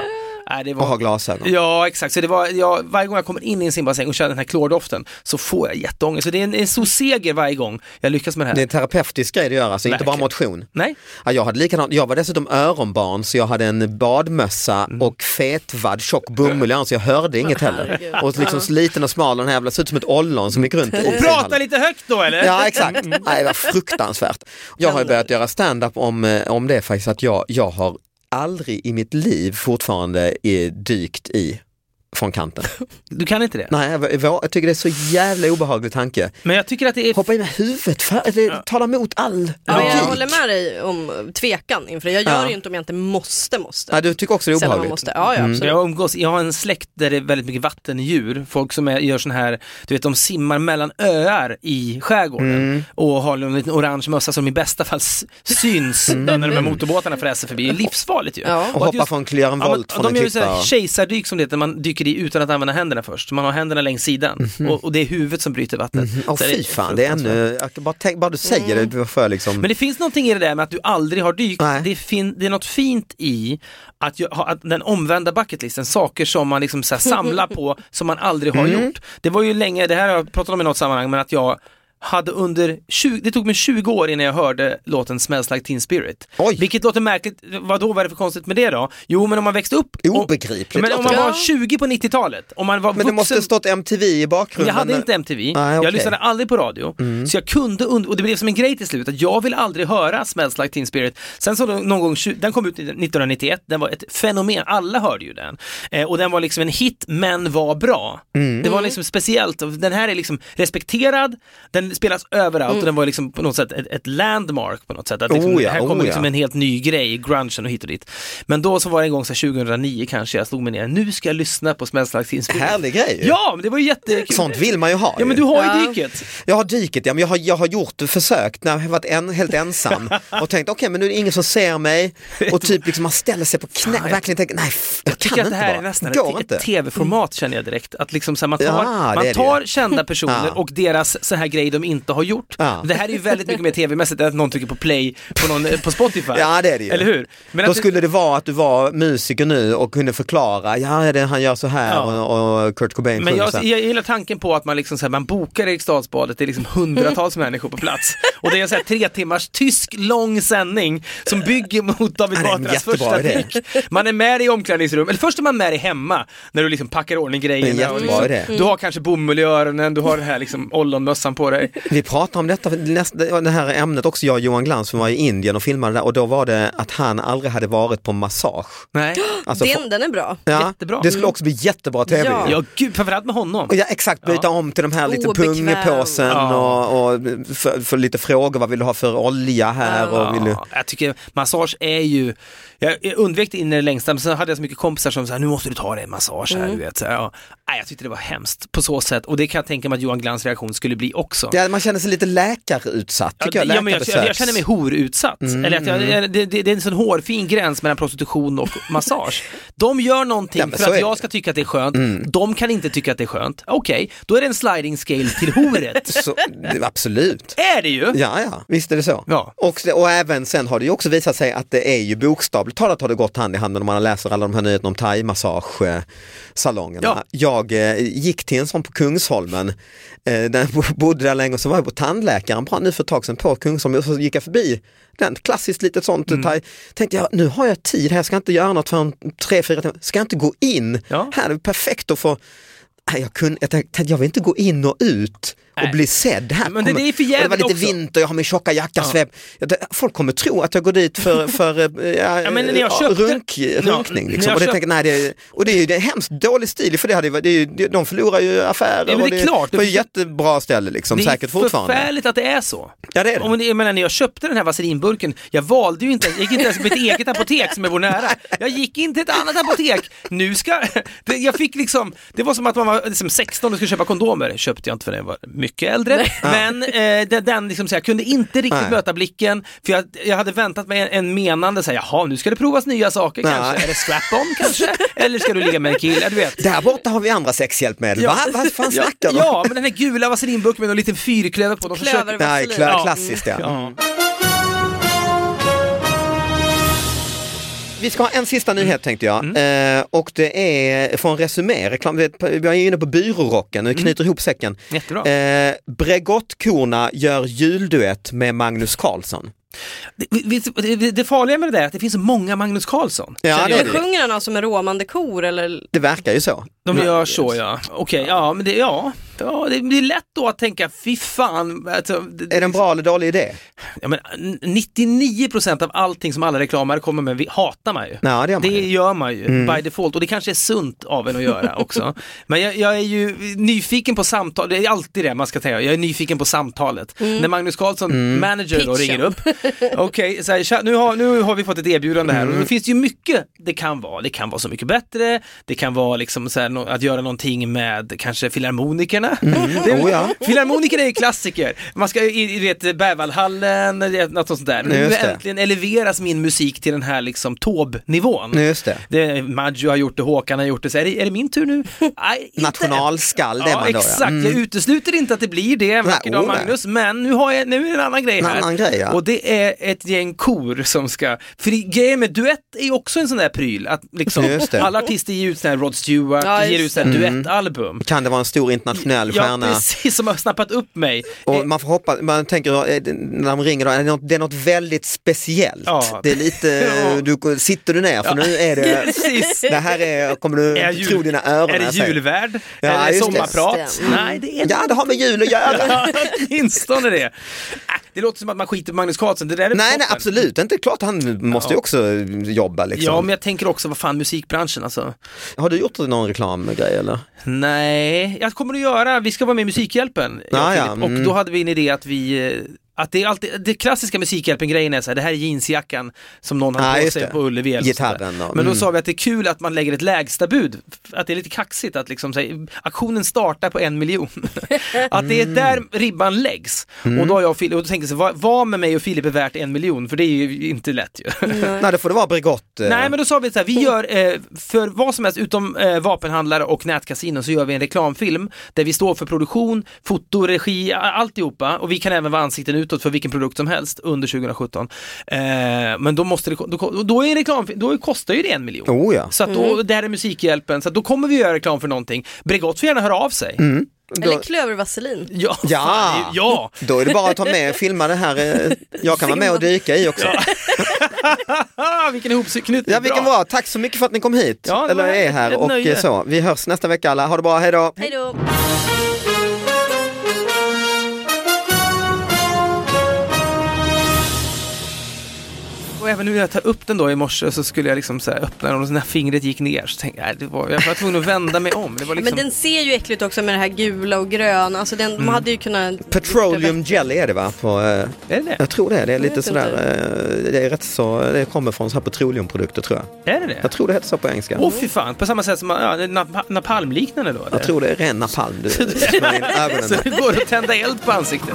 Speaker 5: Nej, det
Speaker 3: och ha glasögon.
Speaker 5: Ja, exakt. Så det var, ja, varje gång jag kommer in i en simbassäng och känner den här klordoften så får jag jätteångest. Så det är en, en stor seger varje gång jag lyckas med det här.
Speaker 3: Det är en terapeutisk grej det gör, alltså inte bara motion.
Speaker 5: Nej,
Speaker 3: Ja, jag hade likadant, jag var dessutom öronbarn så jag hade en badmössa
Speaker 5: Mm.
Speaker 3: och fetvad tjock bomull så jag hörde inget heller. Och liksom liten och smal och den här jävla, såg ut som ett ollon som gick runt i
Speaker 5: prata lite högt då eller?
Speaker 3: Ja exakt, Nej, det var fruktansvärt. Jag har ju börjat göra stand-up om, eh, om det faktiskt, att jag, jag har aldrig i mitt liv fortfarande är dykt i från kanten.
Speaker 5: Du kan inte det?
Speaker 3: Nej, jag, jag, jag tycker det är så jävla obehaglig tanke.
Speaker 5: Men jag tycker att det är...
Speaker 3: Hoppa in med huvudet, för, det talar emot all
Speaker 4: Ja, jag
Speaker 3: logik.
Speaker 4: håller med dig om tvekan inför det. Jag gör
Speaker 3: Ja.
Speaker 4: det ju inte om jag inte måste, måste.
Speaker 3: Ja, du tycker också det är obehagligt?
Speaker 4: måste. Ja, ja,
Speaker 3: Mm.
Speaker 4: absolut.
Speaker 5: Jag, umgås, jag har en släkt där det är väldigt mycket vattendjur. Folk som är, gör sån här, du vet de simmar mellan öar i skärgården
Speaker 3: Mm.
Speaker 5: och har en liten orange mössa som i bästa fall syns när de här motorbåtarna fräser förbi. Det är livsfarligt ju.
Speaker 4: Ja.
Speaker 3: Och
Speaker 5: att
Speaker 3: hoppa
Speaker 5: just-
Speaker 3: från en
Speaker 5: Ja, och
Speaker 3: från
Speaker 5: de
Speaker 3: en
Speaker 5: gör ju så
Speaker 3: klippa.
Speaker 5: här
Speaker 3: och-
Speaker 5: kejsardyk som det heter, man dyker i utan att använda händerna först. Man har händerna längs sidan och, och det är huvudet som bryter vattnet.
Speaker 3: Mhm. Åh
Speaker 5: Så
Speaker 3: fy fan, det är ännu, bara, tänk, bara du säger det, du får liksom...
Speaker 5: Men det finns någonting i det där med att du aldrig har dykt.
Speaker 3: Nej.
Speaker 5: Det, fin- det är något fint i att, jag, att den omvända bucketlisten, saker som man liksom så samlar på som man aldrig har
Speaker 3: Mm.
Speaker 5: gjort. Det var ju länge, det här har jag pratat om i något sammanhang, men att jag hade under 20, det tog mig 20 år innan jag hörde låten Smells Like Teen Spirit.
Speaker 3: Oj.
Speaker 5: Vilket låter märkligt, vad då var det för konstigt med det då? Jo men om man växte upp...
Speaker 3: Obegripligt
Speaker 5: Men om man
Speaker 3: det.
Speaker 5: var 20 på 90-talet, om man var
Speaker 3: Men det
Speaker 5: vuxen,
Speaker 3: måste ha stått MTV i bakgrunden.
Speaker 5: jag hade inte MTV,
Speaker 3: okej. Mm.
Speaker 5: jag lyssnade aldrig på radio. Så jag kunde, und- och det blev som en grej till slut, att jag vill aldrig höra Smells Like Teen Spirit. Sen så någon gång, den kom ut 1991, den var ett fenomen, alla hörde ju den. Eh, och den var liksom en hit, men var bra.
Speaker 3: Mm.
Speaker 5: Det var liksom speciellt, och den här är liksom respekterad, den spelas överallt och den var liksom på något sätt ett, ett landmark på något sätt. Att liksom,
Speaker 3: Mm. Oh ja,
Speaker 5: här kommer
Speaker 3: oh
Speaker 5: liksom
Speaker 3: ja.
Speaker 5: en helt ny grej, grungen och hit och dit. Men då så var det en gång så här 2009 kanske, jag slog mig ner, nu ska jag lyssna på Teen Spirit.
Speaker 3: Härlig grej.
Speaker 5: Ja, men det var ju jättekul.
Speaker 3: Sånt vill man ju ha
Speaker 5: Ja men du har ju
Speaker 4: Ja.
Speaker 5: dyket.
Speaker 3: Jag har dyket, ja, men jag har, jag har gjort försökt när jag har varit en, helt ensam och tänkt okej men nu är det ingen som ser mig och typ liksom man ställer sig på knä och verkligen tänker nej jag,
Speaker 5: Jag tycker
Speaker 3: kan
Speaker 5: att det
Speaker 3: inte
Speaker 5: här
Speaker 3: bara.
Speaker 5: är nästan
Speaker 3: Går
Speaker 5: ett,
Speaker 3: inte.
Speaker 5: ett tv-format känner jag direkt. Att liksom så här, man tar, man tar kända personer och deras så här grej de inte har gjort.
Speaker 3: Ja.
Speaker 5: Det här är ju väldigt mycket mer tv-mässigt än att någon trycker på play på, någon, eh, på Spotify.
Speaker 3: Ja det är det ju.
Speaker 5: Eller hur? Men
Speaker 3: Då skulle det vara att du var musiker nu och kunde förklara, ja det, han gör så här
Speaker 5: Ja.
Speaker 3: och, och Kurt Cobain
Speaker 5: men jag,
Speaker 3: här.
Speaker 5: jag gillar tanken på att man, liksom så här, man bokar Eriksdalsbadet, det är liksom hundratals människor på plats. Och det är en så här tre timmars tysk lång sändning som bygger mot David Batras första
Speaker 3: idé.
Speaker 5: pick. Man är med i omklädningsrum, eller först är man med dig hemma när du liksom packar ordning grejerna.
Speaker 3: Det är en
Speaker 5: och liksom. Du har kanske bomull i öronen, du har den här liksom ollonmössan på dig.
Speaker 3: Vi pratade om detta, nästa, det här ämnet också, jag och Johan Glans som var i Indien och filmade där och då var det att han aldrig hade varit på massage.
Speaker 5: Nej.
Speaker 3: Alltså,
Speaker 4: Den, den är bra.
Speaker 3: ja,
Speaker 5: jättebra.
Speaker 3: Det skulle också bli jättebra tv.
Speaker 4: Ja.
Speaker 5: Ja, gud, framförallt med honom.
Speaker 3: Ja, exakt, byta
Speaker 5: Ja.
Speaker 3: om till de här lite
Speaker 4: Obekväm.
Speaker 3: pungpåsen
Speaker 5: Ja.
Speaker 3: och, och för, för lite frågor, vad vill du ha för olja här? Och vill du...
Speaker 5: Ja, jag tycker massage är ju, jag, undvek det in i det längsta men sen hade jag så mycket kompisar som sa nu måste du ta dig en massage här, du vet. Så, ja. Nej, jag tyckte det var hemskt på så sätt och det kan jag tänka mig att Johan Glans reaktion skulle bli också.
Speaker 3: Ja, man känner sig lite läkarutsatt, tycker
Speaker 5: Ja,
Speaker 3: jag.
Speaker 5: ja, men jag, jag, jag känner mig horutsatt.
Speaker 3: Mm,
Speaker 5: Eller att jag, jag, det, det, det är en sån hårfin gräns mellan prostitution och massage. De gör någonting
Speaker 3: Ja,
Speaker 5: för att jag
Speaker 3: det.
Speaker 5: ska tycka att det är skönt. De kan inte tycka att det är skönt. Okej, då är det en sliding scale till horet.
Speaker 3: Så, det- absolut.
Speaker 5: är det ju.
Speaker 3: Ja, ja, visst är det så.
Speaker 5: Ja.
Speaker 3: Och, och även sen har det ju också visat sig att det är ju bokstavligt talat har det gått hand i hand när man läser alla de här nyheterna om thai-massagesalongerna.
Speaker 5: Ja.
Speaker 3: Jag eh, gick till en sån på Kungsholmen, eh, där jag bodde länge så var jag på tandläkaren bara nu för ett tag sedan på Kungsholmen och så gick jag förbi den, klassiskt litet sånt
Speaker 5: Mm.
Speaker 3: thai. Tänkte jag, nu har jag tid här, jag ska inte göra något förrän tre, fyra timmar, ska jag inte gå in?
Speaker 5: Ja.
Speaker 3: Här är det perfekt att få jag, kunde, jag tänkte, jag vill inte gå in och ut och bli sedd här.
Speaker 5: Men det- det är för
Speaker 3: det var lite
Speaker 5: också.
Speaker 3: vinter, jag har min tjocka jacka. Jag, det- folk kommer tro att jag går dit för, för eh, ja,
Speaker 5: Ja, men när jag
Speaker 3: ja,
Speaker 5: köpte-
Speaker 3: runk,
Speaker 5: Ja,
Speaker 3: runkning. Liksom.
Speaker 5: jag
Speaker 3: Och, det
Speaker 5: köpt-
Speaker 3: tänker, nej, det, är- och det är ju det är hemskt dålig stil för det hade, det är de förlorar ju affärer.
Speaker 5: Ja, men det är klart.
Speaker 3: det var ju jättebra ställe liksom,
Speaker 5: det är
Speaker 3: säkert fortfarande.
Speaker 5: förfärligt att det är så.
Speaker 3: Ja, det är det.
Speaker 5: Om, jag menar, när jag köpte den här vaselinburken, jag valde ju inte, jag gick inte ens på mitt eget apotek som är vår nära. Jag gick in till ett annat apotek. Nu ska, det, jag fick liksom, det var som att man var liksom 16 och skulle köpa kondomer. Köpte jag inte för jag var mycket äldre. Men eh, den, den liksom, så jag kunde inte riktigt
Speaker 3: Nej.
Speaker 5: möta blicken, för jag, jag hade väntat mig en, en menande, så här, jaha nu ska det provas nya saker
Speaker 3: Nej.
Speaker 5: kanske. Är det strap-on kanske? Eller ska du ligga med en kille? Du vet.
Speaker 3: Där borta har vi andra sexhjälpmedel. Va? Vad fan
Speaker 5: ja,
Speaker 3: snackar du?
Speaker 5: ja, men den här gula vaselinburken med en liten fyrklöver på. De försöker,
Speaker 3: Nej,
Speaker 5: Ja.
Speaker 3: klassiskt ja.
Speaker 5: Ja.
Speaker 3: Vi ska ha en sista nyhet tänkte jag.
Speaker 5: Mm.
Speaker 3: Eh, och det är från Resumé, reklam, vi är inne på byrårocken, nu knyter ihop säcken.
Speaker 5: Jättebra.
Speaker 3: Eh, Bregottkorna gör julduett med Magnus Carlsson.
Speaker 5: Det, det, farliga med det där är att det finns så många Magnus Carlsson.
Speaker 3: Ja, det det.
Speaker 4: Sjunger han alltså med råmande kor eller?
Speaker 3: Det verkar ju så.
Speaker 5: De gör så ja. Okej, ja men det, ja. Ja. Det blir lätt då att tänka, fy fan. Alltså, det,
Speaker 3: Är det en bra eller dålig idé?
Speaker 5: ja, men 99% av allting som alla reklamare kommer med vi- hatar man ju.
Speaker 3: Ja, det gör man
Speaker 5: Det
Speaker 3: ju.
Speaker 5: gör man ju
Speaker 3: Mm.
Speaker 5: by default och det kanske är sunt av en att göra också. Men jag, jag är ju nyfiken på samtal, det är alltid det man ska säga, jag är nyfiken på samtalet. När Magnus Carlsson,
Speaker 3: Mm.
Speaker 5: manager då, ringer upp. Okej, här, tja, nu, har, nu har vi fått ett erbjudande här
Speaker 3: Mm.
Speaker 5: och finns det ju mycket det kan vara. Det kan vara så mycket bättre, det kan vara liksom så här, att göra någonting med kanske filharmonikerna. Det,
Speaker 3: Oh, ja.
Speaker 5: Filharmonikerna är ju klassiker. Man ska i, vet, Berwaldhallen, det- något sånt där. Nu äntligen eleveras min musik till den här liksom Taube-nivån.
Speaker 3: Just det.
Speaker 5: Det, Maggio har gjort det, Håkan har gjort det, så är det, är det min tur nu? Nej, inte
Speaker 3: Nationalskall, det är
Speaker 5: Ja,
Speaker 3: man då
Speaker 5: exakt.
Speaker 3: ja. Mm.
Speaker 5: Jag utesluter inte att det blir det en vacker dag,
Speaker 3: oh.
Speaker 5: Magnus, men nu, har jag, nu är det en annan grej
Speaker 3: En
Speaker 5: här.
Speaker 3: annan grej, ja.
Speaker 5: Och det är ett gäng kor som ska, för grejen med duett är ju också en sån där pryl, att liksom, alla artister ger ut sån här Rod Stewart,
Speaker 4: Ja,
Speaker 5: ger ut sån här.
Speaker 3: Mm.
Speaker 5: duettalbum.
Speaker 3: Kan det vara en stor internationell
Speaker 5: Ja,
Speaker 3: stjärna?
Speaker 5: precis, som har snappat upp mig.
Speaker 3: Och man får hoppas, man tänker eh, när de ringer då, är det något, det är något väldigt speciellt.
Speaker 5: Ja.
Speaker 3: Det är lite,
Speaker 5: Ja.
Speaker 3: du, sitter du ner för nu är det,
Speaker 5: Precis.
Speaker 3: det här är, kommer du
Speaker 5: Är jul-
Speaker 3: tro dina öron
Speaker 5: Är det julvärd?
Speaker 3: Ja, just det.
Speaker 5: sommarprat?
Speaker 4: Det. Mm.
Speaker 5: Nej, det är
Speaker 3: Ja, det har med jul att göra.
Speaker 5: Ja, åtminstone det. Det låter som att man skiter på Magnus Carlsen, det där är
Speaker 3: Nej, nej,
Speaker 5: toppen.
Speaker 3: absolut inte. Klart han måste ju också jobba liksom.
Speaker 5: Ja, men jag tänker också, vad fan, musikbranschen alltså.
Speaker 3: Har du gjort någon reklamgrej eller?
Speaker 5: Nej, jag kommer att göra, vi ska vara med i Musikhjälpen, jag och
Speaker 3: Ja, ja,
Speaker 5: Filip, och
Speaker 3: mm.
Speaker 5: då hade vi en idé att vi eh, att det är alltid, det klassiska Musikhjälpen-grejen är så här, det här är jeansjackan som någon har
Speaker 3: Ja,
Speaker 5: på sig
Speaker 3: det.
Speaker 5: på Ullevi.
Speaker 3: Gitarren
Speaker 5: sådär.
Speaker 3: och-
Speaker 5: Men då
Speaker 3: mm.
Speaker 5: sa vi att det är kul att man lägger ett lägsta bud, att det är lite kaxigt att liksom säga, aktionen startar på en miljon. att det är
Speaker 3: Mm.
Speaker 5: där ribban läggs. Och då har jag och Filip, och då tänkte jag så, vad, vad med mig och Filip är värt en miljon? För det är ju inte lätt ju.
Speaker 3: Nej, det får det vara Bregott. eh.
Speaker 5: Nej men då sa vi så här, vi gör eh, för vad som helst utom eh, vapenhandlare och nätkasinon så gör vi en reklamfilm där vi står för produktion, foto, regi, alltihopa och vi kan även vara ansikten utåt för vilken produkt som helst under 2017. Eh, men då måste det, då, då är en reklamfilm, då kostar ju det en miljon.
Speaker 3: Oh ja.
Speaker 5: Så att då, det här är Musikhjälpen, så att då kommer vi göra reklam för någonting. Bregott får gärna höra av sig.
Speaker 4: Eller klövervaselin.
Speaker 5: Ja,
Speaker 3: Ja.
Speaker 5: fan, ja.
Speaker 3: Då är det bara att ta med och filma det här. eh, Jag kan vara med och dyka i också.
Speaker 5: vilken ihopknytning.
Speaker 3: Ja, vilken bra. Tack så mycket för att ni kom hit.
Speaker 5: Ja, det
Speaker 3: Eller är här och
Speaker 5: nöje.
Speaker 3: eh, så. Vi hörs nästa vecka alla. Ha det bra, hej då.
Speaker 4: Hej då.
Speaker 5: Även nu när jag tar upp den då i morse så skulle jag liksom så här öppna den och så när fingret gick ner så tänkte jag, det var, jag var tvungen att vända mig om. Det var liksom,
Speaker 4: Men den ser ju äckligt också med det här gula och gröna. Alltså den,
Speaker 5: Mm.
Speaker 4: de hade ju kunnat...
Speaker 3: Petroleum jelly är det va? På, eh,
Speaker 5: är det det?
Speaker 3: jag tror det. är. Det är lite sådär, eh, det är rätt så, det kommer från så här petroleumprodukter tror jag.
Speaker 5: Är det det?
Speaker 3: Jag tror det heter så på engelska.
Speaker 5: Åh fy fan, på samma sätt som ja, nap- napalmliknande då? Eller?
Speaker 3: Jag tror det är ren napalm du smörjer in ögonen
Speaker 5: Så det går att tända eld på ansiktet.